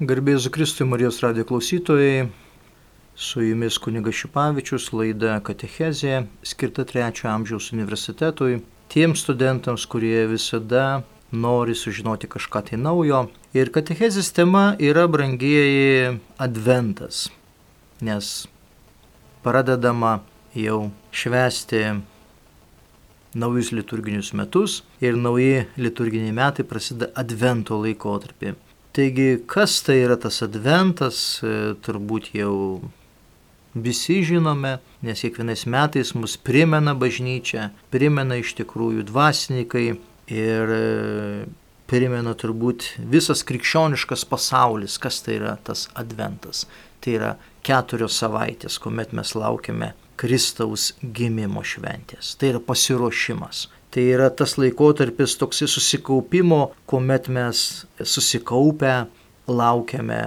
Garbėjus Kristui Marijos radio klausytojai, su jumis kuniga Šipavičius, laida Katechezė, skirta trečio amžiaus universitetui, tiems studentams, kurie visada nori sužinoti kažką tai naujo. Ir katechezės tema yra brangieji adventas, nes pradedama jau švesti naujus liturginius metus ir nauji liturginiai metai prasideda advento laikotarpį. Taigi, kas tai yra tas adventas, e, turbūt jau visi žinome, nes kiekvienais metais mus primena bažnyčia, primena iš tikrųjų dvasininkai ir e, primena turbūt visas krikščioniškas pasaulis, kas tai yra tas adventas. Tai yra keturios savaitės, kuomet mes laukiame Kristaus gimimo šventės. Tai yra pasiruošimas. Tai yra tas laikotarpis toksai susikaupimo, kuomet mes susikaupę laukiame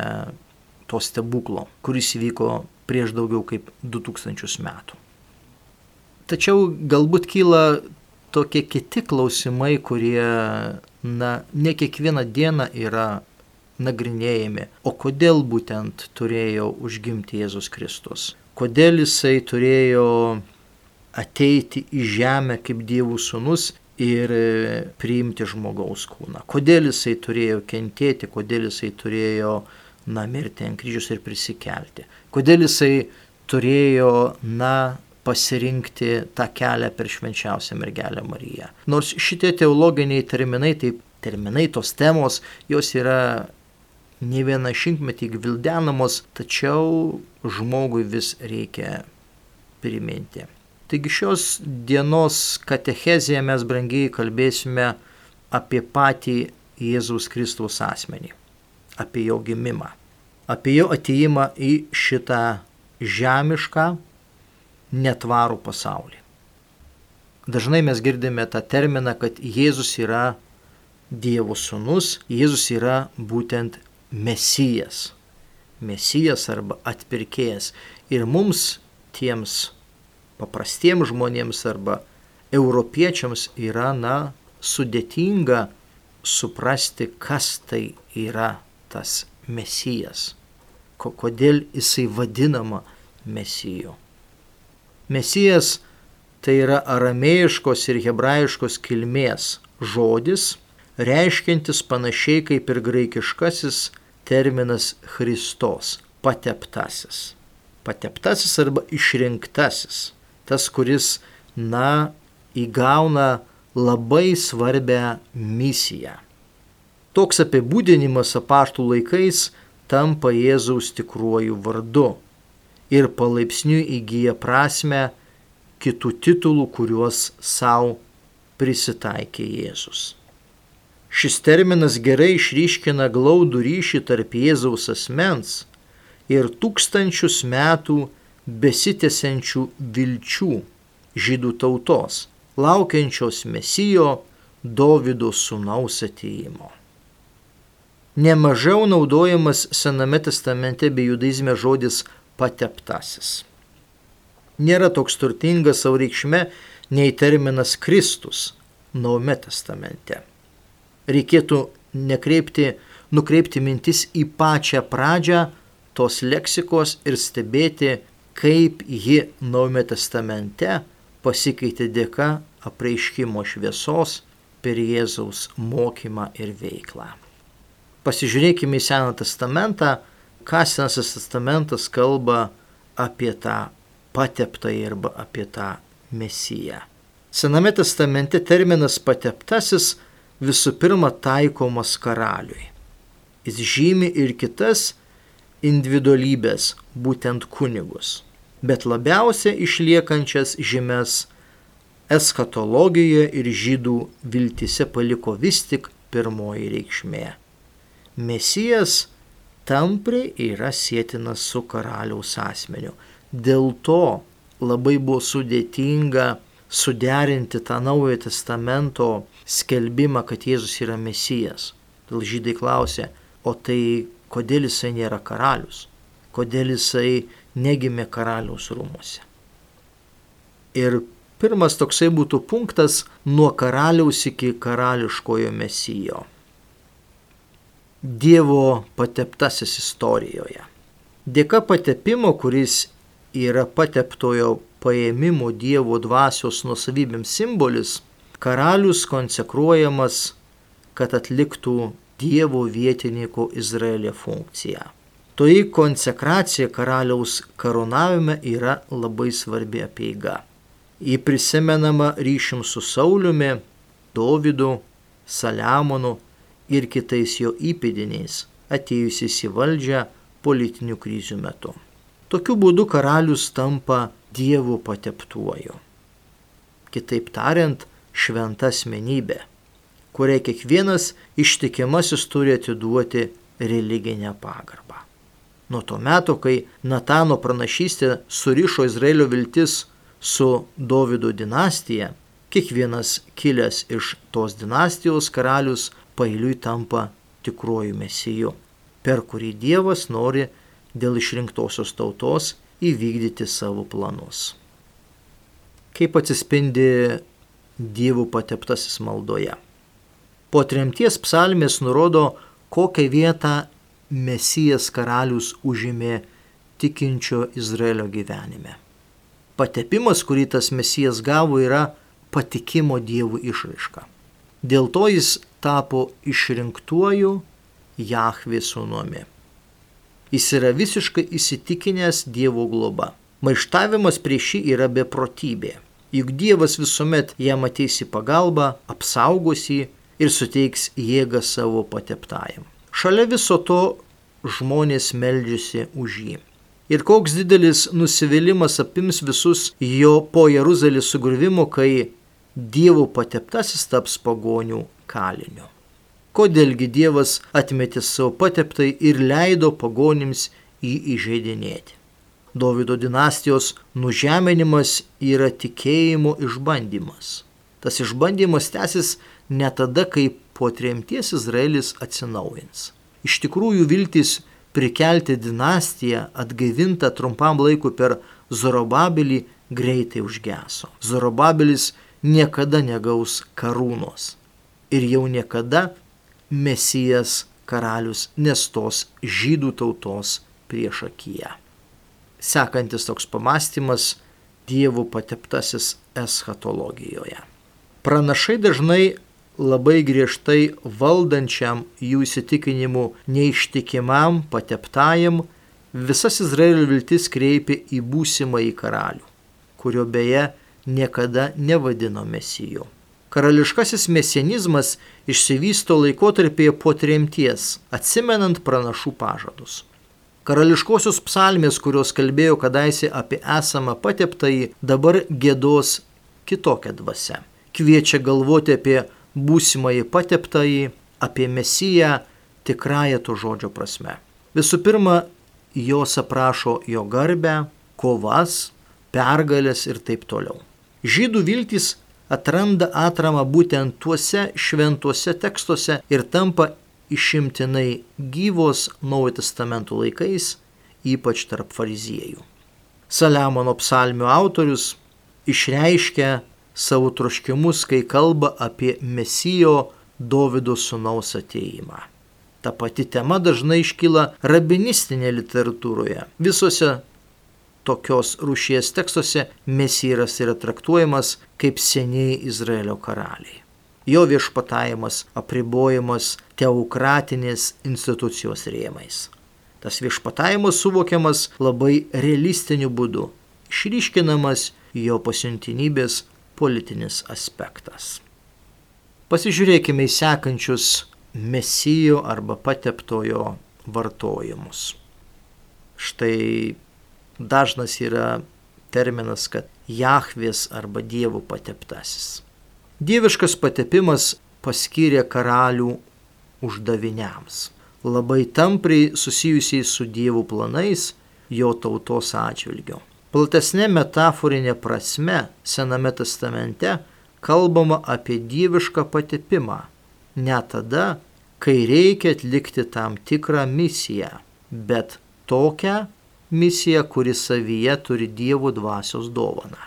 to stebuklo, kuris įvyko prieš daugiau kaip 2000 metų. Tačiau galbūt kyla tokie kiti klausimai, kurie, na, ne kiekvieną dieną yra nagrinėjami. O kodėl būtent turėjo užgimti Jėzus Kristus? Kodėl jisai turėjo ateiti į žemę kaip dievų sūnus ir e, priimti žmogaus kūną. Kodėl jisai turėjo kentėti, kodėl jisai turėjo na, mirti ant kryžius ir prisikelti. Kodėl jisai turėjo, na, pasirinkti tą kelią per švenčiausią mergelę Mariją. Nors šitie teologiniai terminai, taip terminai, tos temos, jos yra ne vieną šimtmetį gvildenamos, tačiau žmogui vis reikia priminti. Taigi šios dienos katechezėje mes brangiai kalbėsime apie patį Jėzaus Kristaus asmenį, apie jo gimimą, apie jo ateimą į šitą žemišką, netvarų pasaulį. Dažnai mes girdime tą terminą, kad Jėzus yra Dievo sūnus, Jėzus yra būtent Mesijas. Mesijas arba atpirkėjas. Ir mums tiems paprastiems žmonėms arba europiečiams yra, na, sudėtinga suprasti, kas tai yra tas mesijas, kodėl jisai vadinama mesiju. Mesijas tai yra aramėjiškos ir hebrajiškos kilmės žodis, reiškiantis panašiai kaip ir graikiškasis terminas Kristos - pateptasis. Pateptasis arba išrinktasis tas, kuris, na, įgauna labai svarbę misiją. Toks apibūdinimas apaštų laikais tampa Jėzaus tikruoju vardu ir palaipsniui įgyja prasme kitų titulų, kuriuos savo prisitaikė Jėzus. Šis terminas gerai išryškina glaudų ryšį tarp Jėzaus asmens ir tūkstančius metų besitęsiančių vilčių žydų tautos, laukiančios mesijo Dovido sūnaus ateimo. Nemažiau naudojamas Sename testamente bei judaizme žodis pateptasis. Nėra toks turtingas savo reikšme nei terminas Kristus Naume testamente. Reikėtų nekreipti, nukreipti mintis į pačią pradžią tos leksikos ir stebėti kaip ji Naujame testamente pasikeitė dėka apreiškimo šviesos per Jėzaus mokymą ir veiklą. Pasižiūrėkime į Seną testamentą, ką Senasis testamentas kalba apie tą pateptąjį arba apie tą mesiją. Sename testamente terminas pateptasis visų pirma taikomas karaliui. Jis žymi ir kitas individualybės, būtent kunigus, bet labiausia išliekančias žymes eskatologijoje ir žydų viltise paliko vis tik pirmoji reikšmė. Mesijas tampriai yra sėtinas su karaliaus asmeniu. Dėl to labai buvo sudėtinga suderinti tą naujojo testamento skelbimą, kad Jėzus yra Mesijas. Dėl žydai klausė, o tai kodėl jisai nėra karalius, kodėl jisai negimė karaliaus rūmose. Ir pirmas toksai būtų punktas nuo karaliaus iki karališkojo mesijo. Dievo pateptasis istorijoje. Dėka patepimo, kuris yra pateptojo paėmimo Dievo dvasios nusavybėms simbolis, karalius konsekruojamas, kad atliktų Dievo vietininko Izraelio funkciją. Toji konsekracija karaliaus karūnavime yra labai svarbi apieiga. Ji prisimenama ryšim su Sauliumi, Dovydu, Saliamonu ir kitais jo įpėdiniais, atėjusiais į valdžią politinių krizių metu. Tokiu būdu karalius tampa Dievu pateptuoju. Kitaip tariant, šventa asmenybė, kuriai kiekvienas ištikimasis turi atiduoti religinę pagarbą. Nuo to meto, kai Natano pranašystė surišo Izraelio viltis su Davido dinastija, kiekvienas kilęs iš tos dinastijos karalius pailiui tampa tikruoju mesiju, per kurį Dievas nori dėl išrinktosios tautos įvykdyti savo planus. Kaip atsispindi dievų pateptasis maldoje. Po tremties psalmės nurodo, kokią vietą Mesijas karalius užėmė tikinčio Izraelio gyvenime. Patepimas, kurį tas Mesijas gavo, yra patikimo dievų išraiška. Dėl to jis tapo išrinktuoju Jahvė sūnumi. Jis yra visiškai įsitikinęs Dievo globa. Maištavimas prieš jį yra beprotybė juk Dievas visuomet jam ateis į pagalbą, apsaugos jį ir suteiks jėgą savo pateptajam. Šalia viso to žmonės meldžiasi už jį. Ir koks didelis nusivylimas apims visus jo po Jeruzalės sugrįvimo, kai Dievo pateptasis taps pagonių kaliniu. Kodėlgi Dievas atmetė savo pateptai ir leido pagonims jį įžeidinėti. Davido dinastijos nužeminimas yra tikėjimo išbandymas. Tas išbandymas tęsis ne tada, kai po tremties Izraelis atsinaujins. Iš tikrųjų viltis prikelti dinastiją atgaivintą trumpam laiku per Zorobabelį greitai užgeso. Zorobabelis niekada negaus karūnos ir jau niekada Mesijas karalius nestos žydų tautos prieš akiją sekantis toks pamastymas dievų pateptasis eschatologijoje. Pranašai dažnai labai griežtai valdančiam jų įsitikinimu neištikimam pateptajam visas Izraelio viltis kreipė į būsimą į karalių, kurio beje niekada nevadino mesiju. Karališkasis mesianizmas išsivysto laikotarpėje po tremties, atsimenant pranašų pažadus. Karališkosios psalmės, kurios kalbėjo kadaise apie esamą pateptąjį, dabar gėdos kitokią dvasę. Kviečia galvoti apie būsimąjį pateptąjį, apie mesiją tikrąją to žodžio prasme. Visų pirma, jos aprašo jo garbę, kovas, pergalės ir taip toliau. Žydų viltys atranda atramą būtent tuose šventuose tekstuose ir tampa išimtinai gyvos Naujojo testamento laikais, ypač tarp fariziejų. Saliamono psalmių autorius išreiškia savo troškimus, kai kalba apie Mesijo Davido sunaus ateimą. Ta pati tema dažnai iškyla rabinistinėje literatūroje. Visose tokios rūšies tekstuose Mesijas yra traktuojamas kaip seniai Izraelio karaliai jo viešpatavimas apribojamas teokratinės institucijos rėmais. Tas viešpatavimas suvokiamas labai realistiniu būdu, išryškinamas jo pasiuntinybės politinis aspektas. Pasižiūrėkime į sekančius mesijo arba pateptojo vartojimus. Štai dažnas yra terminas, kad Jahvės arba Dievo pateptasis. Dieviškas patepimas paskyrė karalių uždaviniams, labai tampriai susijusiai su dievų planais jo tautos atžvilgiu. Platesnė metaforinė prasme Sename testamente kalbama apie dievišką patepimą, ne tada, kai reikia atlikti tam tikrą misiją, bet tokią misiją, kuri savyje turi Dievo dvasios dovaną.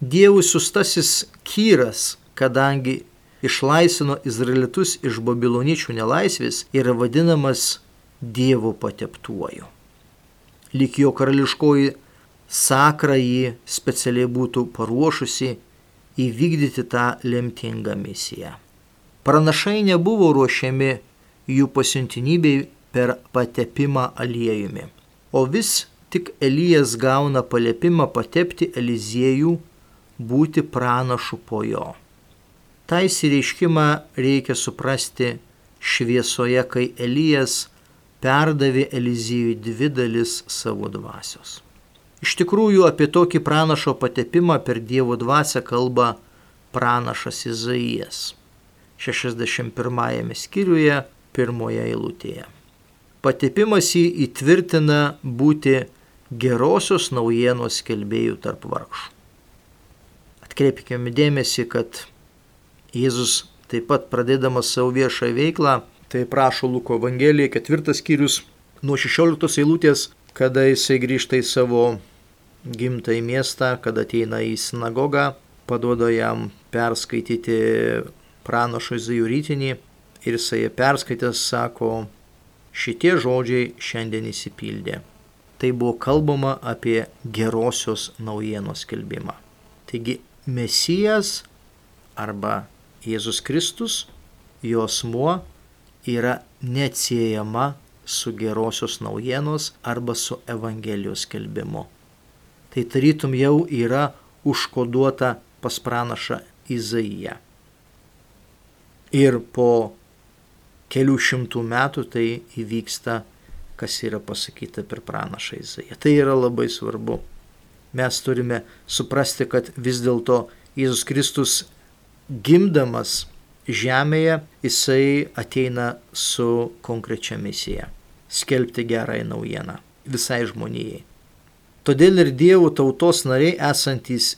Dievų sustasis kyras, kadangi išlaisvino izraelitus iš babiloniečių nelaisvės, yra vadinamas Dievo pateptuoju. Lyg jo karališkoji sakra jį specialiai būtų paruošusi įvykdyti tą lemtingą misiją. Pranašai nebuvo ruošiami jų pasiuntinybei per patepimą aliejumi, o vis tik Elijas gauna paliepimą patepti Eliziejų būti pranašu po jo. Tai įsireiškimą reikia suprasti šviesoje, kai Elijas perdavė Eliziejui dvi dalis savo dvasios. Iš tikrųjų, apie tokį pranašo patepimą per Dievo dvasę kalba pranašas Izaijas 61 skyriuje, pirmoje eilutėje. Patepimas jį įtvirtina būti gerosios naujienos kelbėjų tarp vargšų. Atkreipkime dėmesį, kad Jėzus taip pat pradėdamas savo viešą veiklą, tai prašo Luko Evangelija, ketvirtas skyrius, nuo 16 eilutės, kada jisai grįžta į savo gimtąjį miestą, kada ateina į sinagogą, paduoda jam perskaityti pranašo Izajų rytinį ir jisai perskaitęs sako, šitie žodžiai šiandien įsipildė. Tai buvo kalbama apie gerosios naujienos kelbimą. Taigi Mesijas arba Jėzus Kristus, jos muo yra neatsiejama su gerosios naujienos arba su Evangelijos kelbimu. Tai tarytum jau yra užkoduota pas pranašą Izaiją ir po kelių šimtų metų tai įvyksta, kas yra pasakyta per pranašą Izaiją. Tai yra labai svarbu. Mes turime suprasti, kad vis dėlto Jėzus Kristus gimdamas žemėje, jisai ateina su konkrečia misija - skelbti gerąją naujieną visai žmonijai. Todėl ir Dievo tautos nariai esantys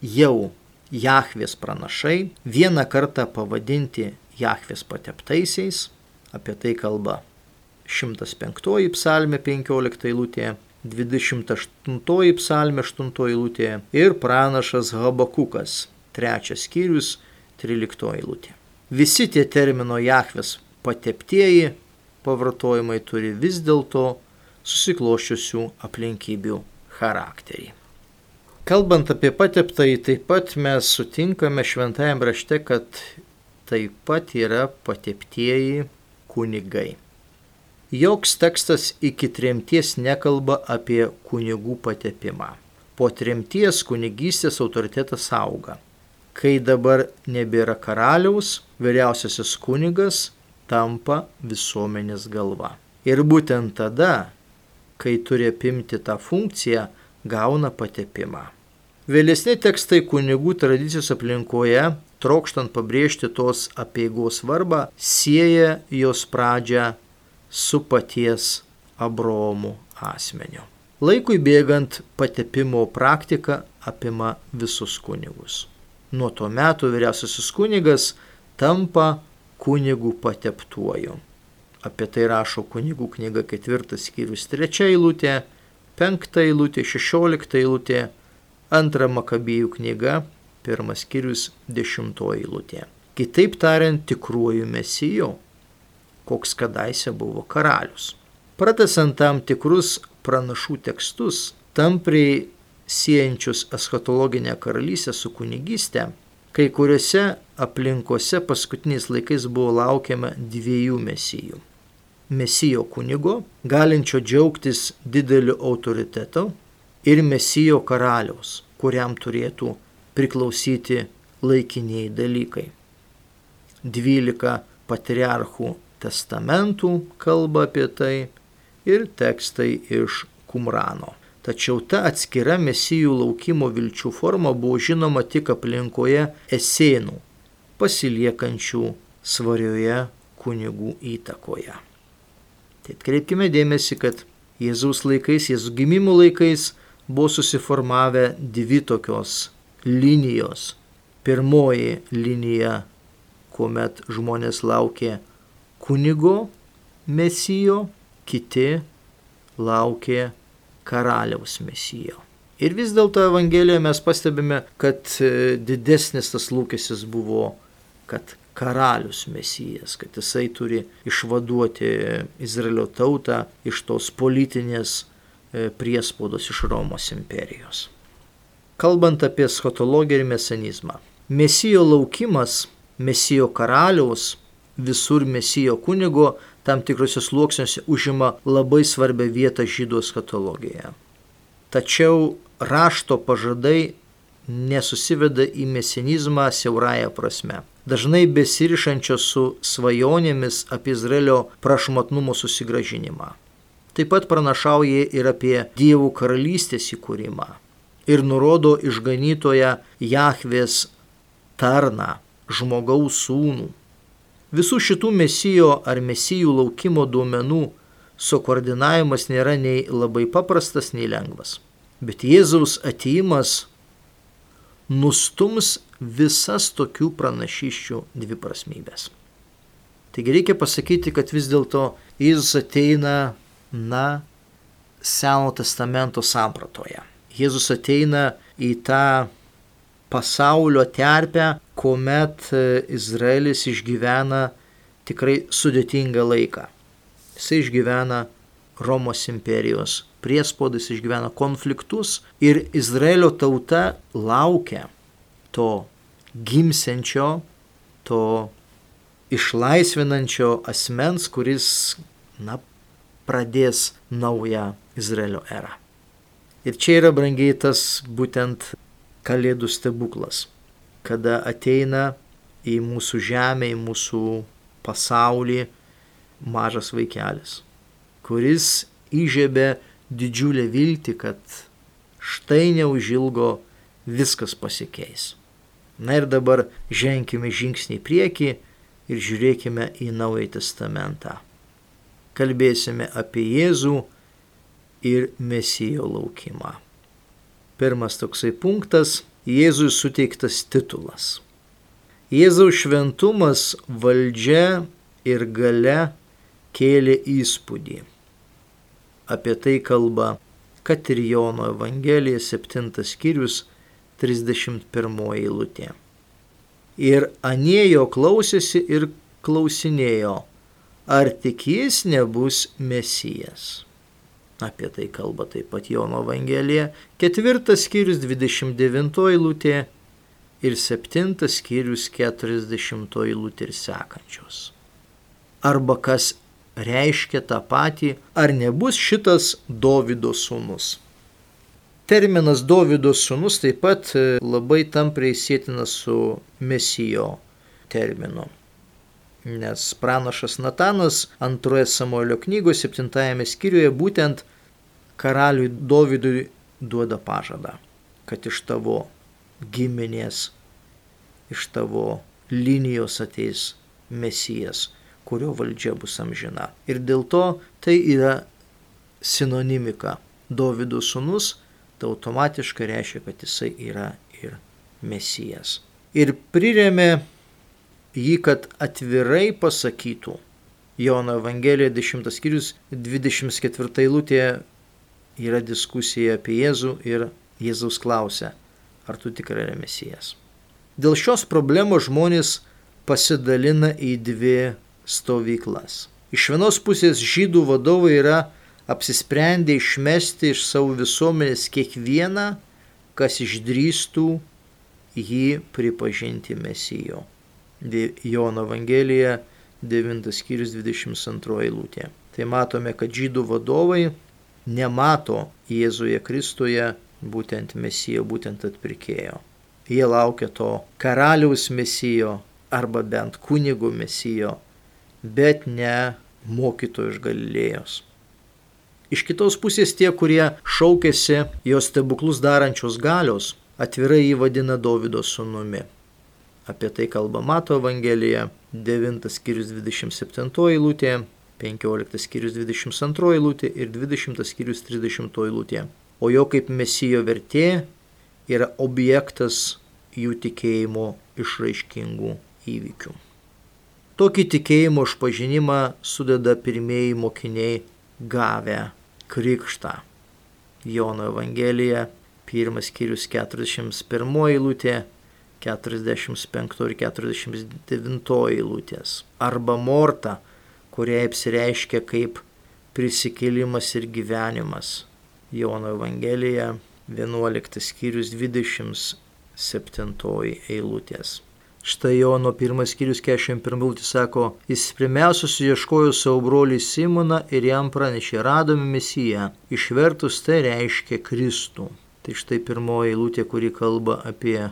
jau Jahvės pranašai, vieną kartą pavadinti Jahvės pateptaisiais, apie tai kalba 105 psalmė 15 eilutė, 28 psalmė 8 eilutė ir pranašas Habakukas, trečias skyrius 13 eilutė. Visi tie termino Jahvės pateptieji pavartojimai turi vis dėlto susikloščiusių aplinkybių charakterį. Kalbant apie pateptąjį, taip pat mes sutinkame šventajame rašte, kad taip pat yra pateptieji kunigai. Joks tekstas iki tremties nekalba apie kunigų patepimą. Po tremties kunigystės autoritetas auga. Kai dabar nebėra karaliaus, vyriausiasis kunigas tampa visuomenės galva. Ir būtent tada, kai turi apimti tą funkciją, gauna patepimą. Vėlesni tekstai kunigų tradicijos aplinkoje, trokštant pabrėžti tos apieigos svarbą, sieja jos pradžią su paties Abromu asmeniu. Laikui bėgant patepimo praktika apima visus kunigus. Nuo to metų vyriausiasis kunigas tampa kunigų pateptuoju. Apie tai rašo kunigų knyga ketvirtas skyrius trečia eilutė, penkta eilutė, šešiolikta eilutė, antra Makabėjų knyga, pirmas skyrius, dešimtoji eilutė. Kitaip tariant, tikruoju mesiju, koks kadaise buvo karalius. Pratesant tam tikrus pranašų tekstus, tampriai siejančius eschatologinę karalystę su kunigystė, kai kuriuose aplinkose paskutiniais laikais buvo laukiama dviejų mesijų mesijo kunigo, galinčio džiaugtis dideliu autoritetu, ir mesijo karaliaus, kuriam turėtų priklausyti laikiniai dalykai. Dvylika patriarchų testamentų kalba apie tai ir tekstai iš Kumrano. Tačiau ta atskira mesijų laukimo vilčių forma buvo žinoma tik aplinkoje esėnų, pasiliekančių svarioje kunigų įtakoje. Tai atkreipkime dėmesį, kad Jėzaus laikais, Jėzaus gimimo laikais buvo susiformavę dvi tokios linijos. Pirmoji linija, kuomet žmonės laukė kunigo mesijo, kiti laukė karaliaus mesijo. Ir vis dėlto Evangelijoje mes pastebime, kad didesnis tas lūkestis buvo kad karalius mesijas, kad jisai turi išvaduoti Izraelio tautą iš tos politinės e, priespaudos iš Romos imperijos. Kalbant apie schotologiją ir mesanizmą. Mesijo laukimas, mesijo karaliaus, visur mesijo kunigo tam tikrose sluoksniuose užima labai svarbią vietą žydų eschatologijoje. Tačiau rašto pažadai nesusiveda į mesinizmą siaurąją prasme. Dažnai besirišančios su svajonėmis apie Izraelio prašmatnumo susigražinimą. Taip pat pranašauja ir apie dievų karalystės įkūrimą. Ir nurodo išganytoją Jahvės tarną, žmogaus sūnų, Visų šitų mesijo ar mesijų laukimo duomenų sukoordinavimas nėra nei labai paprastas, nei lengvas. Bet Jėzaus ateimas nustums visas tokių pranašyščių dviprasmybės. Taigi reikia pasakyti, kad vis dėlto Jėzus ateina, na, Seno testamento sampratoje. Jėzus ateina į tą pasaulio terpę, kuomet e, Izraelis išgyvena tikrai sudėtingą laiką. Jis išgyvena Romos imperijos priespaudas, išgyvena konfliktus ir Izraelio tauta laukia to gimsenčio, to išlaisvinančio asmens, kuris, na, pradės naują Izraelio erą. Ir čia yra brangiai tas būtent Kalėdų stebuklas, kada ateina į mūsų žemę, į mūsų pasaulį mažas vaikelis, kuris įžiebė didžiulę viltį, kad štai neužilgo viskas pasikeis. Na ir dabar ženkime žingsnį į priekį ir žiūrėkime į Naująjį Testamentą. Kalbėsime apie Jėzų ir Mesijo laukimą. Pirmas toksai punktas - Jėzui suteiktas titulas. Jėzaus šventumas, valdžia ir gale kėlė įspūdį. Apie tai kalba Katrijono Evangelija 7 skyrius 31 eilutė. Ir anėjo klausėsi ir klausinėjo, ar tik jis nebus mesijas. Apie tai kalba taip pat Jono Evangelija, ketvirtas skyrius 29 eilutė ir septintas skyrius 40 eilutė ir sekančios. Arba kas reiškia tą patį, ar nebus šitas Dovido sūnus. Terminas Dovido sūnus taip pat e, labai tampriai sėtinas su Mesijo terminu. Nes pranašas Natanas antroje Samuelio knygos septintajame skyriuje būtent karaliui Dovydui duoda pažadą, kad iš tavo giminės, iš tavo linijos ateis mesijas, kurio valdžia bus amžina. Ir dėl to tai yra sinonimika. Dovido sūnus, tai automatiškai reiškia, kad jisai yra ir mesijas. Ir priremė jį, kad atvirai pasakytų. Jono Evangelija 10 skyrius 24 eilutė yra diskusija apie Jėzų ir Jėzaus klausia, ar tu tikrai yra mesijas. Dėl šios problemos žmonės pasidalina į dvi stovyklas. Iš vienos pusės žydų vadovai yra apsisprendę išmesti iš savo visuomenės kiekvieną, kas išdrįstų jį pripažinti mesijo. Jono Evangelija 9 skyrius 22 eilutė. Tai matome, kad žydų vadovai nemato Jėzuje Kristuje būtent mesijo, būtent atpirkėjo. Jie laukia to karaliaus mesijo arba bent kunigo mesijo, bet ne mokytojo iš Galilėjos. Iš kitos pusės tie, kurie šaukėsi jos stebuklus darančios galios, atvirai jį vadina Davido sūnumi. Apie tai kalba Mato Evangelija, 9 skyrius 27 eilutė, 15 skyrius 22 eilutė ir 20 skyrius 30 eilutė. O jo kaip mesijo vertė yra objektas jų tikėjimo išraiškingų įvykių. Tokį tikėjimo išpažinimą sudeda pirmieji mokiniai gavę krikštą. Jono Evangelija, pirmas skyrius 41 eilutė, 45 ir 49 eilutės. Arba morta, kurie apsireiškia kaip prisikėlimas ir gyvenimas. Jono Evangelija 11 skyrius 27 eilutės. Štai Jono pirmas skyrius 41 eilutė sako, jis pirmiausia suieškojo savo brolį Simoną ir jam pranešė, radome Mesiją. Išvertus tai reiškia Kristų. Tai štai pirmoji eilutė, kuri kalba apie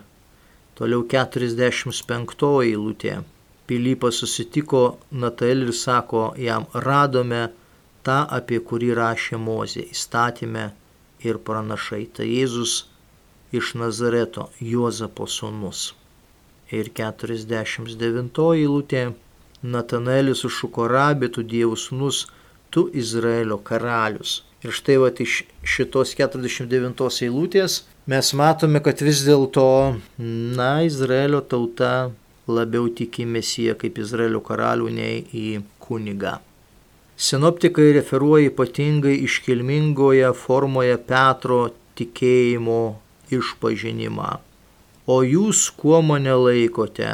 toliau 45 eilutė. Pilypas susitiko Natael ir sako jam, radome tą, apie kurį rašė Mozė įstatymę ir pranašai. Tai Jėzus iš Nazareto, Juozapo sūnus. Ir 49 eilutė. Natanaelis sušuko rabė, tu Dievo sūnus, tu Izraelio karalius. Ir štai va iš šitos 49 eilutės mes matome, kad vis dėlto, na, Izraelio tauta labiau tiki Mesiją kaip Izraelio karalių nei į kunigą. Sinoptikai referuoja ypatingai iškilmingoje formoje Petro tikėjimo išpažinimą. O jūs kuo mane laikote?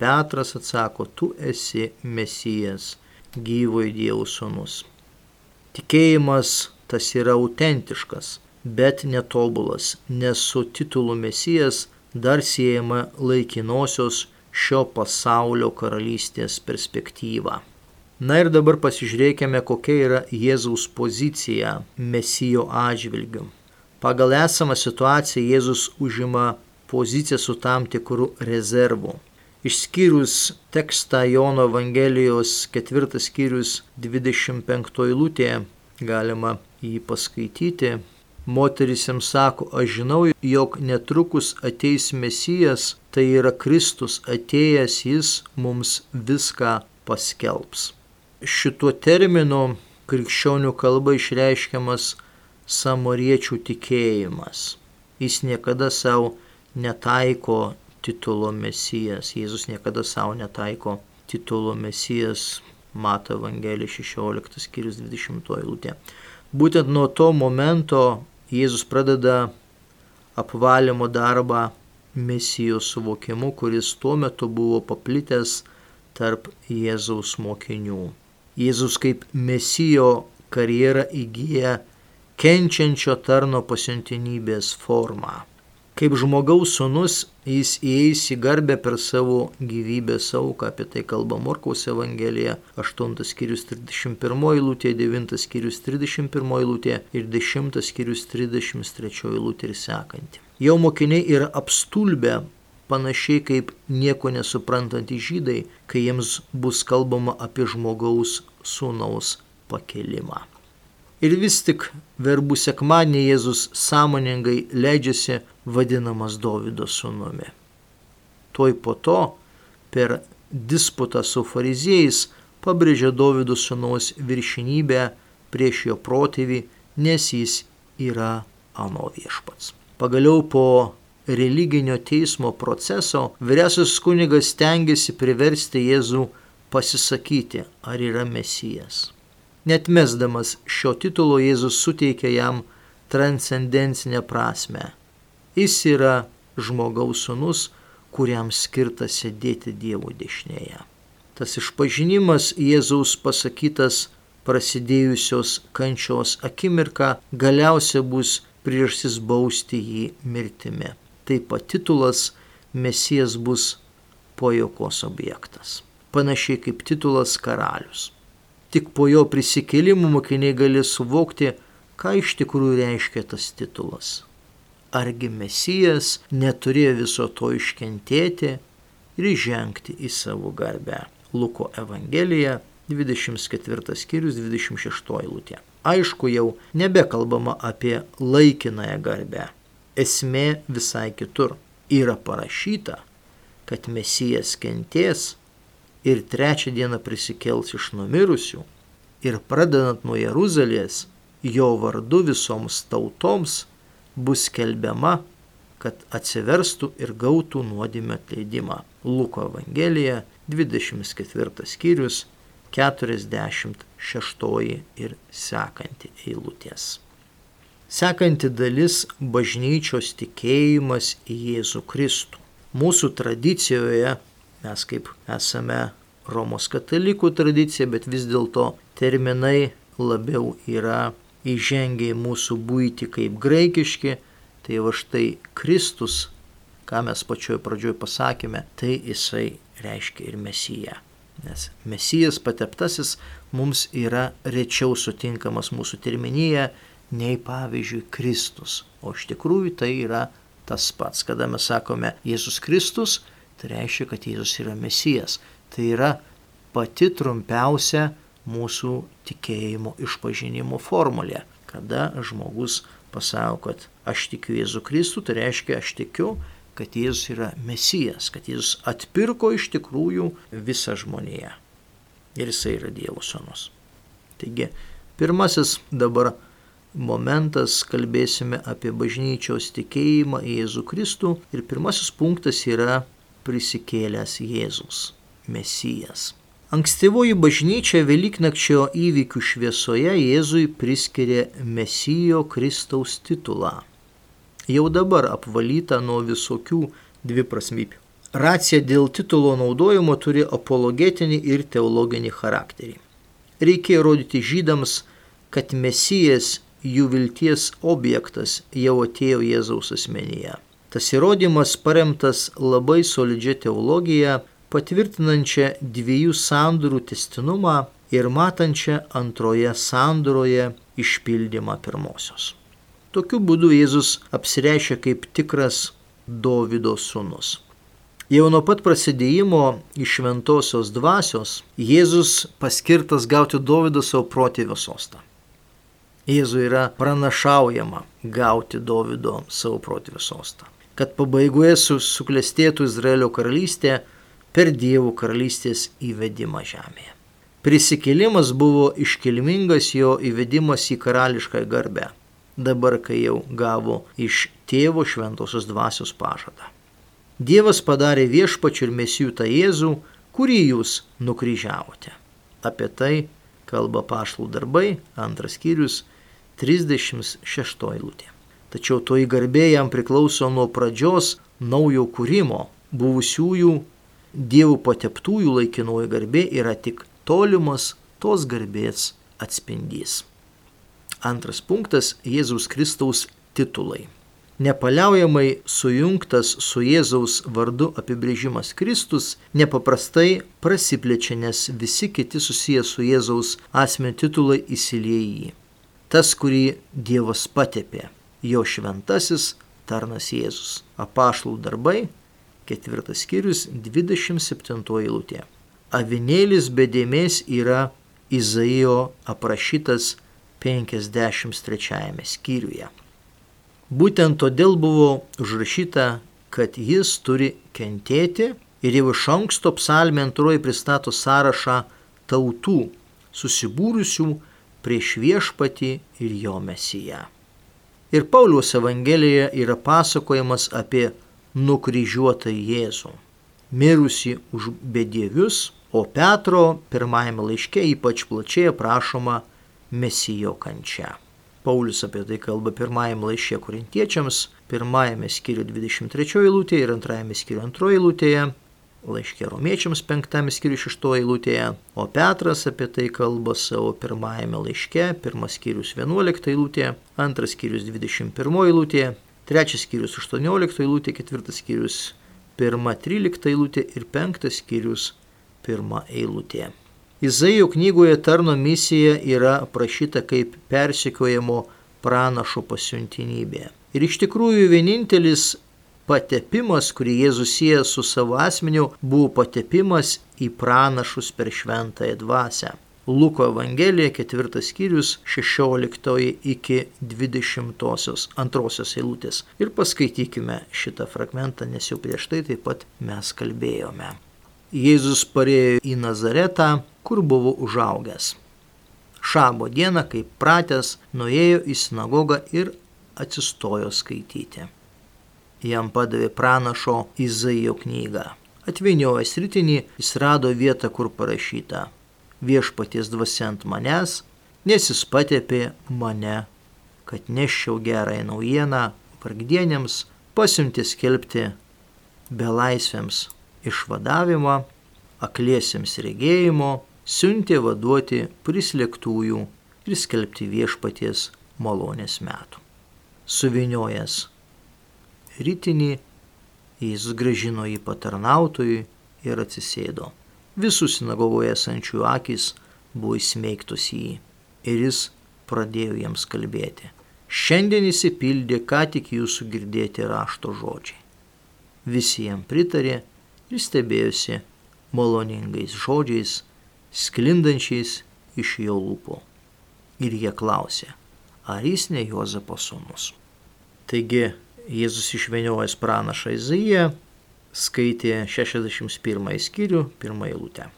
Petras atsako, tu esi Mesijas, gyvojo Dievo sūnus. Tikėjimas tas yra autentiškas, bet netobulas, nes su titulu Mesijas dar siejama laikinosios šio pasaulio karalystės perspektyva. Na ir dabar pasižiūrėkime, kokia yra Jėzaus pozicija Mesijo atžvilgiu. Pagal esamą situaciją Jėzus užima poziciją su tam tikru rezervu. Išskyrus tekstą Jono Evangelijos ketvirtas skyrius 25 eilutėje galima jį paskaityti. Moteris jam sako, aš žinau, jog netrukus ateis Mesijas, tai yra Kristus atėjęs, jis mums viską paskelbs. Šituo terminu krikščionių kalba išreiškiamas samoriečių tikėjimas. Jis niekada savo netaiko titulo Mesijas. Jėzus niekada savo netaiko titulo Mesijas. Mato Evangelija 16 skyrius 20 eilutė. Būtent nuo to momento Jėzus pradeda apvalymo darbą misijos suvokimu, kuris tuo metu buvo paplitęs tarp Jėzaus mokinių. Jėzus kaip mesijo karjerą įgyja kenčiančio tarno pasiuntinybės formą. Kaip žmogaus sunus jis įeis į garbę per savo gyvybės auką, apie tai kalba Morkaus Evangelija, 8 skyrius 31 eilutė, 9 skyrius 31 eilutė ir 10 skyrius 33 eilutė ir sekanti. Jau mokiniai yra apstulbę panašiai kaip nieko nesuprantantys žydai, kai jiems bus kalbama apie žmogaus sūnaus pakelimą. Ir vis tik verbų sekmanį Jėzus sąmoningai leidžiasi vadinamas Davido sūnumi. Tuoj po to per disputą su fariziejais pabrėžia Davido sūnaus viršinybę prieš jo protėvį, nes jis yra ano viešpats. Pagaliau po religinio teismo proceso vyriausias kunigas tengiasi priversti Jėzų pasisakyti, ar yra mesijas. Net mesdamas šio titulo Jėzus suteikia jam transcendencinę prasme. Jis yra žmogaus sunus, kuriam skirta sėdėti Dievo dešinėje. Tas išpažinimas Jėzaus pasakytas prasidėjusios kančios akimirka galiausia bus priežastis bausti jį mirtimi. Taip pat titulas Mesijas bus pojokos objektas. Panašiai kaip titulas karalius. Tik po jo prisikėlimų mokiniai gali suvokti, ką iš tikrųjų reiškia tas titulas. Argi Mesijas neturėjo viso to iškentėti ir žengti į savo garbę. Luko Evangelija 24 skyrius 26 eilutė. Aišku, jau nebekalbama apie laikinąją garbę. Esmė visai kitur. Yra parašyta, kad Mesijas kentės ir trečią dieną prisikels iš numirusių ir pradedant nuo Jeruzalės, jo vardu visoms tautoms bus skelbiama, kad atsiverstų ir gautų nuodėmę atleidimą. Luko Evangelija 24 skyrius 46 ir sekanti eilutės. Sekanti dalis - bažnyčios tikėjimas į Jėzų Kristų. mūsų tradicijoje, mes kaip esame Romos katalikų tradicija, bet vis dėlto terminai labiau yra įžengę į mūsų būti kaip graikiški, tai va štai Kristus, ką mes pačioj pradžioj pasakėme, tai jisai reiškia ir Mesiją. Nes Mesijas pateptasis mums yra rečiau sutinkamas mūsų terminyje nei pavyzdžiui Kristus. O iš tikrųjų tai yra tas pats. Kada mes sakome Jėzus Kristus, tai reiškia, kad Jėzus yra Mesijas. Tai yra pati trumpiausia mūsų tikėjimo išpažinimo formulė. Kada žmogus pasako, kad aš tikiu Jėzų Kristų, tai reiškia, aš tikiu, kad Jėzus yra Mesijas, kad Jėzus atpirko iš tikrųjų visą žmoniją. Ir jisai yra Dievo sūnus. Taigi, pirmasis dabar momentas kalbėsime apie bažnyčios tikėjimą į Jėzų Kristų ir pirmasis punktas yra prisikėlęs Jėzus, Mesijas. Ankstyvoji bažnyčia Velyknakčio įvykių šviesoje Jėzui priskiria Mesijo Kristaus titulą. Jau dabar apvalyta nuo visokių dviprasmybių. Racija dėl titulo naudojimo turi apologetinį ir teologinį charakterį. Reikia įrodyti žydams, kad Mesijas jų vilties objektas jau atėjo Jėzaus asmenyje. Tas įrodymas paremtas labai solidžia teologija, patvirtinančią dviejų sandorų testinumą ir matančią antroje sandoroje išpildymą pirmosios. Tokiu būdu Jėzus apsireiškia kaip tikras Dovido sūnus. Jau nuo pat prasidėjimo iš šventosios dvasios Jėzus paskirtas gauti Dovido savo protėvio sostą. Jėzui yra pranašaujama gauti Dovido savo protėvio sostą. Kad pabaigoje suklestėtų Izraelio karalystė, per Dievo karalystės įvedimą žemėje. Prisikėlimas buvo iškilmingas jo įvedimas į karališką garbę, dabar kai jau gavo iš tėvo šventosios dvasios pažadą. Dievas padarė viešpačių ir mesijų tą Jėzų, kurį jūs nukryžiavote. Apie tai kalba pašlų darbai, antras skyrius, 36 eilutė. Tačiau toji garbė jam priklauso nuo pradžios naujo kūrimo, buvusiųjų dievų pateptųjų laikinoji garbė yra tik tolimas tos garbės atspindys. Antras punktas - Jėzaus Kristaus titulai. Nepaliaujamai sujungtas su Jėzaus vardu apibrėžimas Kristus nepaprastai prasiplečia, nes visi kiti susijęs su Jėzaus asmenio titulai įsilieja į jį. Tas, kurį Dievas patepė, jo šventasis tarnas Jėzus. Apašlų darbai ketvirtas skyrius, 27 eilutė. Avinėlis be dėmesio yra Izaijo aprašytas 53 skyriuje. Būtent todėl buvo užrašyta, kad jis turi kentėti ir jau iš anksto psalmė antroji pristato sąrašą tautų susibūrusių prieš viešpatį ir jo mesiją. Ir Pauliaus Evangelijoje yra pasakojimas apie nukryžiuotą Jėzų, mirusi už bedievius, o Petro pirmajame laiške ypač plačiai aprašoma Mesijo kančia. Paulius apie tai kalba pirmajame laiške korintiečiams, pirmajame skyriu 23 eilutėje ir antrajame skyriu 2 eilutėje, laiškė romiečiams 5 skyriu 6 eilutėje, o Petras apie tai kalba savo pirmajame laiške, pirmas skyrius 11 eilutėje, antras skyrius 21 eilutėje, trečias skyrius 18 eilutė, ketvirtas skyrius 1.13 eilutė ir penktas skyrius 1 eilutė. Izaijo knygoje tarno misija yra aprašyta kaip persikiojimo pranašo pasiuntinybė. Ir iš tikrųjų vienintelis patepimas, kurį Jėzus sieja su savo asmeniu, buvo patepimas į pranašus per šventąją dvasę. Luko Evangelija, ketvirtas skyrius, 16 iki 22 eilutės. Ir paskaitykime šitą fragmentą, nes jau prieš tai taip pat mes kalbėjome. Jėzus parėjo į Nazaretą, kur buvo užaugęs. Šabo dieną, kaip pratęs, nuėjo į sinagogą ir atsistojo skaityti. Jam padavė pranašo Izaijo knygą. Atvinėjęs rytinį, jis rado vietą, kur parašyta viešpaties dvasia ant manęs, nes jis patepė mane, kad neščiau gerąją naujieną vargdienėms, pasimti skelbti belaisviams išvadavimą, akliesiems regėjimo, siuntė vaduoti prislėgtųjų ir skelbti viešpaties malonės metų. Suviniojęs rytinį, jis gražino jį patarnautojui ir atsisėdo. Visų sinagogoje esančių akis buvo įsmeigtos į jį ir jis pradėjo jiems kalbėti. Šiandien įsipildė ką tik jūsų girdėti rašto žodžiai. Visi jam pritarė ir stebėjosi maloningais žodžiais, sklindančiais iš jo lūpų. Ir jie klausė, ar jis ne Jozapo sūnus. Taigi Jėzus išveniojęs pranašą Izaiją skaitė 61 skyrių, pirmąją eilutę.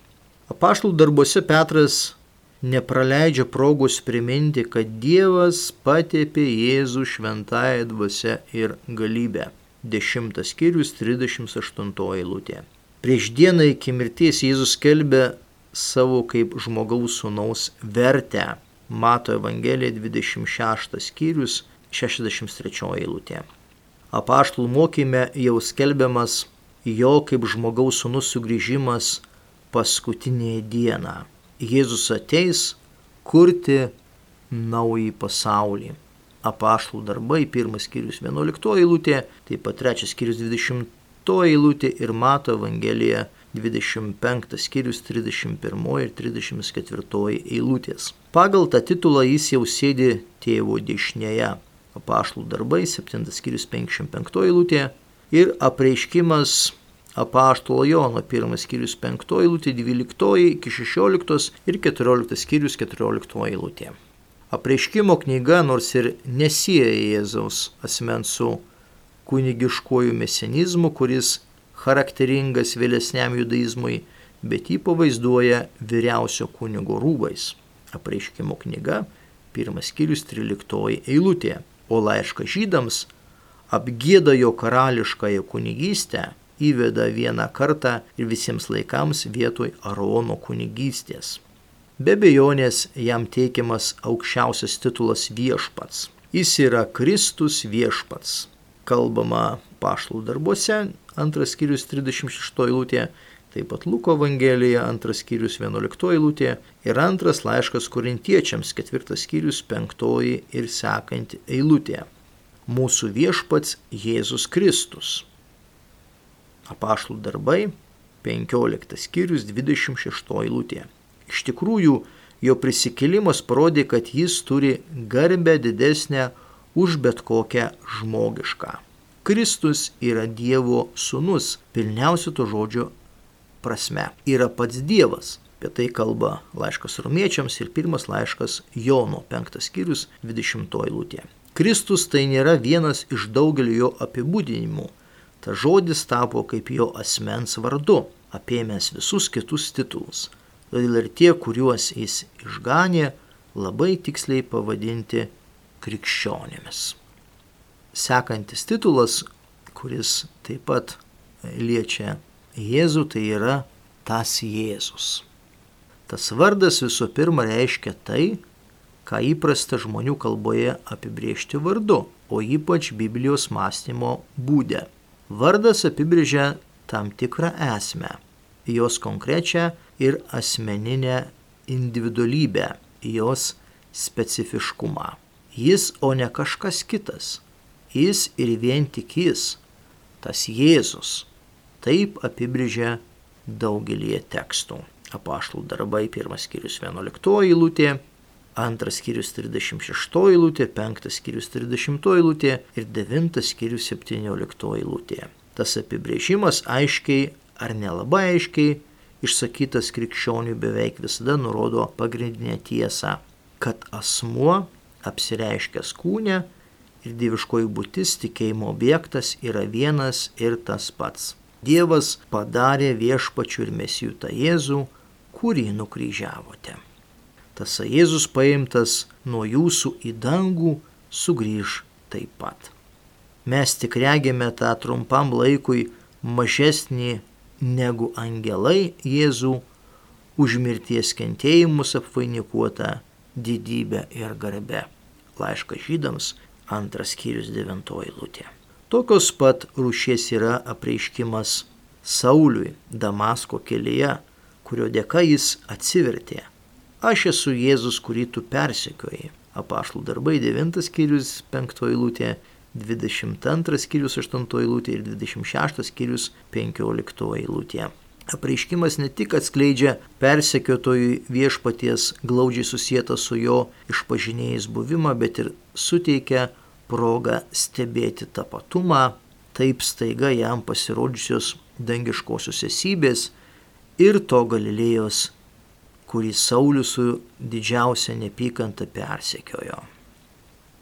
Apaštalų darbuose Petras nepraleidžia progos priminti, kad Dievas patėpė Jėzų šventąją dvasę ir galybę. 10 skyrius 38 eilutė. Prieš dieną iki mirties Jėzus kelbė savo kaip žmogaus sūnaus vertę. Mato Evangelija 26 skyrius 63 eilutė. Apaštalų mokyme jau skelbiamas jo kaip žmogaus sūnus sugrįžimas paskutinėje dieną. Jėzus ateis kurti naują pasaulį. Apaštalų darbai, pirmas skyrius 11 eilutė, taip pat trečias skyrius 20 eilutė ir Mato Evangelija 25 skyrius 31 ir 34 eilutės. Pagal tą titulą jis jau sėdi tėvo dešinėje. Apaštalų darbai 7 skyrius 55 eilutė ir apreiškimas apaštalo Jono 1 skyrius 5 eilutė, 12 iki 16 ir 14 skyrius 14 eilutė. Apreiškimo knyga nors ir nesieja Jėzaus asmens su kunigiškojų mesenizmu, kuris charakteringas vėlesniam judaizmui, bet jį pavaizduoja vyriausio kunigo rūbais. Apreiškimo knyga, pirmas skyrius 13 eilutė, o laišką žydams apgėda jo karališkąją kunigystę įveda vieną kartą ir visiems laikams vietoj Arono kunigystės. Be bejonės jam teikiamas aukščiausias titulas viešpats. Jis yra Kristus viešpats. Kalbama paštlų darbuose, antras skyrius 36 eilutė, taip pat Luko Evangelija, antras skyrius 11 eilutė ir antras laiškas korintiečiams, ketvirtas skyrius 5 ir sekanti eilutė. Mūsų viešpats Jėzus Kristus apaštlų darbai, 15 skyrius 26 eilutė. Iš tikrųjų, jo prisikėlimas parodė, kad jis turi garbę didesnę už bet kokią žmogišką. Kristus yra Dievo sūnus, pilniausia to žodžio prasme. Yra pats Dievas. Apie tai kalba laiškas romiečiams ir pirmas laiškas Jono 5 skyrius 20 eilutė. Kristus tai nėra vienas iš daugelio jo apibūdinimų, Ta žodis tapo kaip jo asmens vardu, apėmęs visus kitus titulus. Todėl ir tie, kuriuos jis išganė, labai tiksliai pavadinti krikščionėmis. Sekantis titulas, kuris taip pat liečia Jėzų, tai yra tas Jėzus. Tas vardas visų pirma reiškia tai, ką įprasta žmonių kalboje apibriežti vardu, o ypač Biblijos mąstymo būdę. Vardas apibrėžia tam tikrą esmę, jos konkrečią ir asmeninę individualybę, jos specifiškumą. Jis, o ne kažkas kitas. Jis ir vien tik jis, tas Jėzus. Taip apibrėžia daugelį tekstų. Apaštlų darbai, pirmas skyrius 11 eilutė, antras skyrius 36 eilutė, penktas skyrius 30 eilutė ir devintas skyrius 17 eilutė. Tas apibrėžimas aiškiai ar nelabai aiškiai išsakytas krikščionių beveik visada nurodo pagrindinę tiesą, kad asmuo apsireiškęs kūne ir dieviškoji būtis tikėjimo objektas yra vienas ir tas pats. Dievas padarė viešpačių ir mesijų tą Jėzų, kurį nukryžiavote tas Jėzus paimtas nuo jūsų į dangų sugrįž taip pat. Mes tik regime tą trumpam laikui mažesnį negu angelai Jėzų už mirties kentėjimus apvainikuotą didybę ir garbę. Laiškas žydams, antras skyrius devintoji lūtė. Tokios pat rūšies yra apreiškimas Sauliui Damasko kelyje, kurio dėka jis atsivertė. Aš esu Jėzus, kurį tu persekioji. Apaštų darbai 9 skyrius 5 eilutė, 22 skyrius 8 eilutė ir 26 skyrius 15 eilutė. Apreiškimas ne tik atskleidžia persekiotojui viešpaties glaudžiai susijęta su jo išpažinėjais buvimą, bet ir suteikia progą stebėti tapatumą, taip staiga jam pasirodžiusios dangiškosios esybės ir to Galilėjos, kurį Saulis su didžiausia nepykanta persekiojo.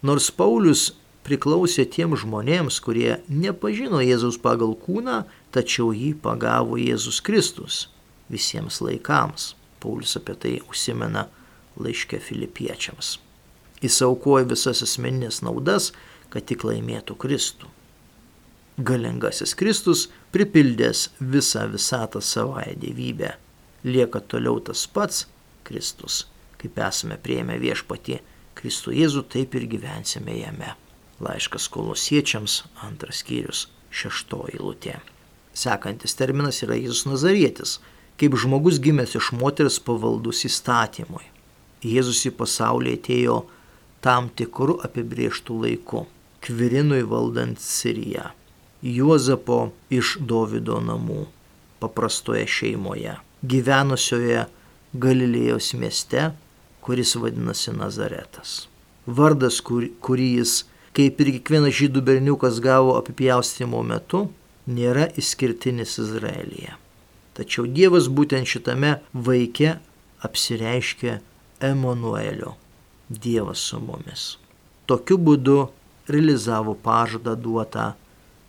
Nors Paulius priklausė tiem žmonėms, kurie nepažino Jėzus pagal kūną, tačiau jį pagavo Jėzus Kristus visiems laikams. Paulius apie tai užsimena laiškė filipiečiams. Jis aukoja visas asmeninės naudas, kad tik laimėtų Kristų. Galingasis Kristus, pripildęs visą visatą savąją dievybę, lieka toliau tas pats Kristus. Kaip esame prieėmę viešpatį Kristų Jėzų, taip ir gyvensime jame. Laiškas kolosiečiams, antras skyrius, šeštoji lūtė. Sekantis terminas yra Jėzus Nazarietis, kaip žmogus gimęs iš moters pavaldus įstatymui. Jėzus į pasaulį atėjo tam tikrų apibrieštų laikų - Kvirinui valdant Siriją, Juozapo iš Dovido namų, paprastoje šeimoje, gyvenusioje Galilėjos mieste, kuris vadinasi Nazaretas. Vardas, kur, kurį jis kaip ir kiekvienas žydų berniukas gavo apipjaustimo metu, nėra išskirtinis Izraelyje. Tačiau Dievas būtent šitame vaike apsireiškia Emanuelio, Dievas su mumis. Tokiu būdu realizavo pažadą duotą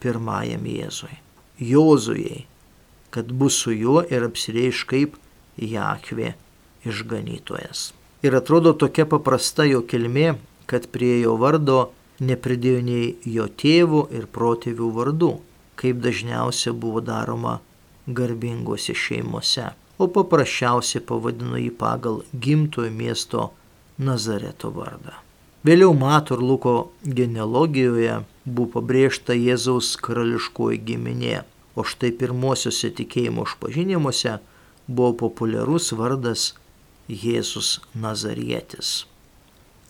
pirmajam Jėzui, Jozujai, kad bus su juo ir apsireiš kaip Jakvė išganytojas. Ir atrodo tokia paprasta jo kilmė, kad prie jo vardo nepridėjo nei jo tėvų ir protėvių vardų, kaip dažniausiai buvo daroma garbingose šeimose, o paprasčiausiai pavadino jį pagal gimtojo miesto Nazareto vardą. Vėliau Mato ir Luko genealogijoje buvo pabrėžta Jėzaus karališkoji giminė, o štai pirmosiuose tikėjimo išpažinimuose buvo populiarus vardas Jėzus Nazarietis.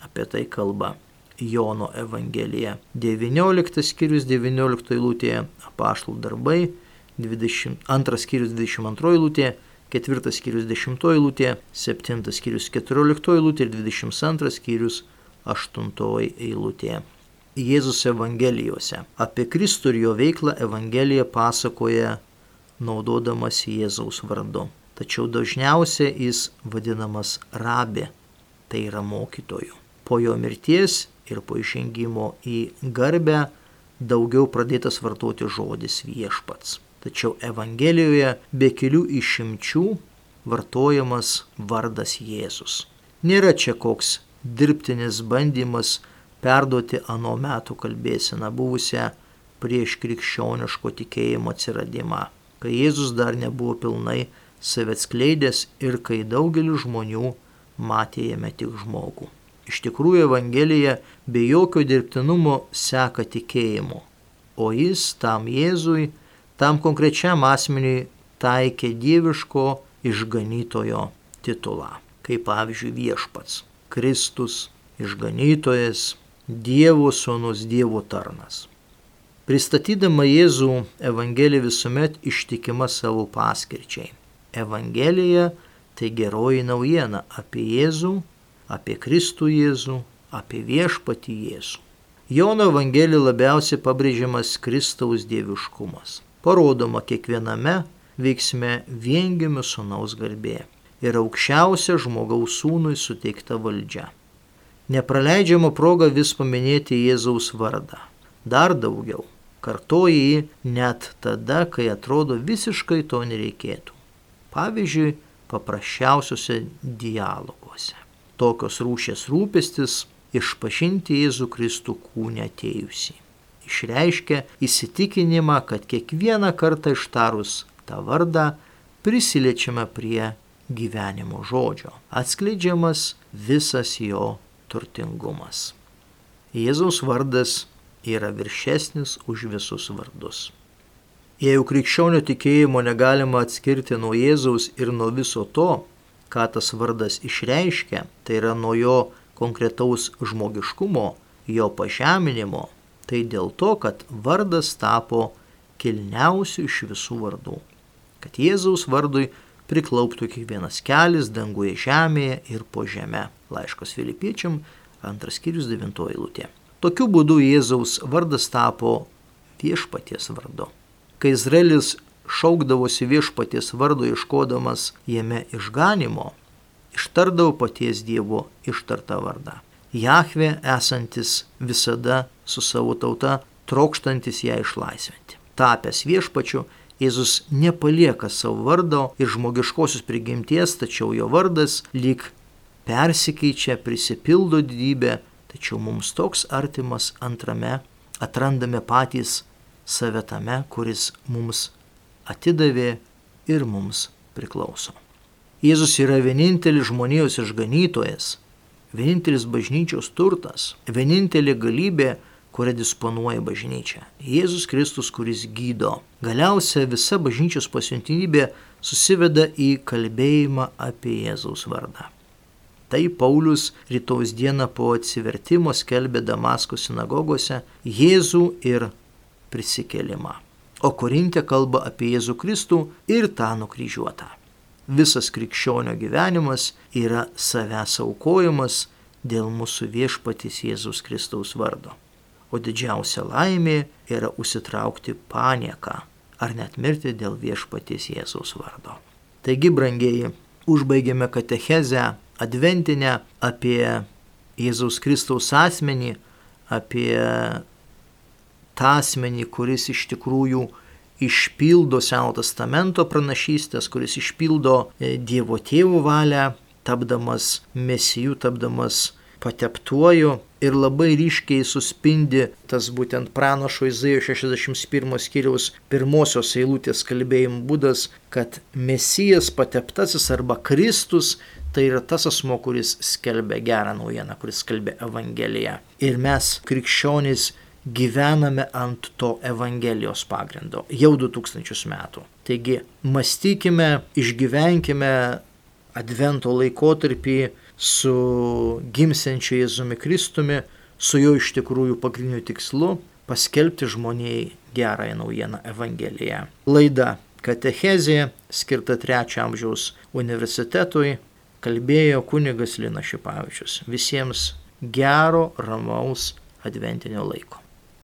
Apie tai kalba Jono Evangelija. 19 skyrius 19 eilutėje apaštalų darbai, 22 skyrius 22 eilutėje, 4 skyrius 10 eilutėje, 7 skyrius 14 eilutėje ir 22 skyrius 8 eilutėje. Jėzus Evangelijose. Apie Kristų ir jo veiklą Evangelija pasakoja naudodamas Jėzaus vardu. Tačiau dažniausiai jis vadinamas rabė, tai yra mokytoju. Po jo mirties ir po išengimo į garbę daugiau pradėtas vartoti žodis viešpats. Tačiau Evangelijoje be kelių išimčių vartojamas vardas Jėzus. Nėra čia koks dirbtinis bandymas perduoti ano metų kalbėseną buvusią prieš krikščioniško tikėjimo atsiradimą, kai Jėzus dar nebuvo pilnai savęskleidęs ir kai daugelis žmonių matė jame tik žmogų. Iš tikrųjų Evangelija be jokio dirbtinumo seka tikėjimu, o jis tam Jėzui, tam konkrečiam asmeniui taikė dieviško išganytojo titulą, kaip pavyzdžiui viešpats, Kristus, išganytojas, Dievo sūnus, Dievo tarnas. Pristatydama Jėzų, Evangelija visuomet ištikima savo paskirčiai. Evangelija tai geroji naujiena apie Jėzų apie Kristų Jėzų, apie viešpatį Jėzų. Jono Evangelija labiausiai pabrėžiamas Kristaus dieviškumas. Parodoma kiekviename veiksme viengimių sunaus garbė ir aukščiausia žmogaus sūnui suteikta valdžia. Nepraleidžiama proga vis paminėti Jėzaus vardą. Dar daugiau. Kartoji jį net tada, kai atrodo visiškai to nereikėtų. Pavyzdžiui, paprasčiausiuose dialoguose tokios rūšės rūpestis išpažinti Jėzų Kristų kūnę atėjusi. Išreiškia įsitikinimą, kad kiekvieną kartą ištarus tą vardą prisiliečiame prie gyvenimo žodžio, atskleidžiamas visas jo turtingumas. Jėzaus vardas yra viršesnis už visus vardus. Jeigu krikščionio tikėjimo negalima atskirti nuo Jėzaus ir nuo viso to, ką tas vardas išreiškia, tai yra nuo jo konkretaus žmogiškumo, jo pažeminimo, tai dėl to, kad vardas tapo kilniausiu iš visų vardų. Kad Jėzaus vardui priklauptų kiekvienas kelias danguje žemėje ir po žemę. Laiškas Filipiečiam, antras skyrius, devintoji lūtė. Tokiu būdu Jėzaus vardas tapo viešpaties vardu. Kai Izraelis šaukdavosi viešpaties vardu iškodamas jame išganimo, ištardavo paties Dievo ištartą vardą. Jahve esantis visada su savo tauta, trokštantis ją išlaisvinti. Tapęs viešpačiu, Jėzus nepalieka savo vardo ir žmogiškosios prigimties, tačiau jo vardas lyg persikeičia, prisipildo didybę, tačiau mums toks artimas antrame atrandame patys save tame, kuris mums atidavė ir mums priklauso. Jėzus yra vienintelis žmonijos išganytojas, vienintelis bažnyčios turtas, vienintelė galybė, kuria disponuoja bažnyčia. Jėzus Kristus, kuris gydo. Galiausia visa bažnyčios pasiuntinybė susiveda į kalbėjimą apie Jėzaus vardą. Tai Paulius rytojus dieną po atsivertimo skelbė Damasko sinagogose Jėzų ir prisikelimą. O Korintė kalba apie Jėzų Kristų ir tą nukryžiuotą. Visas krikščionio gyvenimas yra savęs aukojimas dėl mūsų viešpatys Jėzus Kristaus vardo o didžiausia laimė yra užsitraukti panieką ar net mirti dėl viešpaties Jėzaus vardo. Taigi, brangieji, užbaigėme katechezę adventinę apie Jėzaus Kristaus asmenį, apie tą asmenį, kuris iš tikrųjų išpildo Seno testamento pranašystės, kuris išpildo e, Dievo tėvų valią, tapdamas mesijų, tapdamas pateptuoju ir labai ryškiai suspindi tas būtent pranašo Izaijo 61 skyriaus pirmosios eilutės kalbėjimo būdas, kad Mesijas pateptasis arba Kristus tai yra tas asmo, kuris skelbia gerą naujieną, kuris skelbia Evangeliją. Ir mes, krikščionys, gyvename ant to Evangelijos pagrindo jau 2000 metų. Taigi, mąstykime, išgyvenkime Advento laikotarpį su gimsenčiu Jėzumi Kristumi, su jo iš tikrųjų pagrindiniu tikslu paskelbti žmonijai gerąją naujieną Evangeliją. Laida Katechezė skirta trečio amžiaus universitetui kalbėjo kunigas Lina Šipavičius. Visiems gero, ramaus adventinio laiko.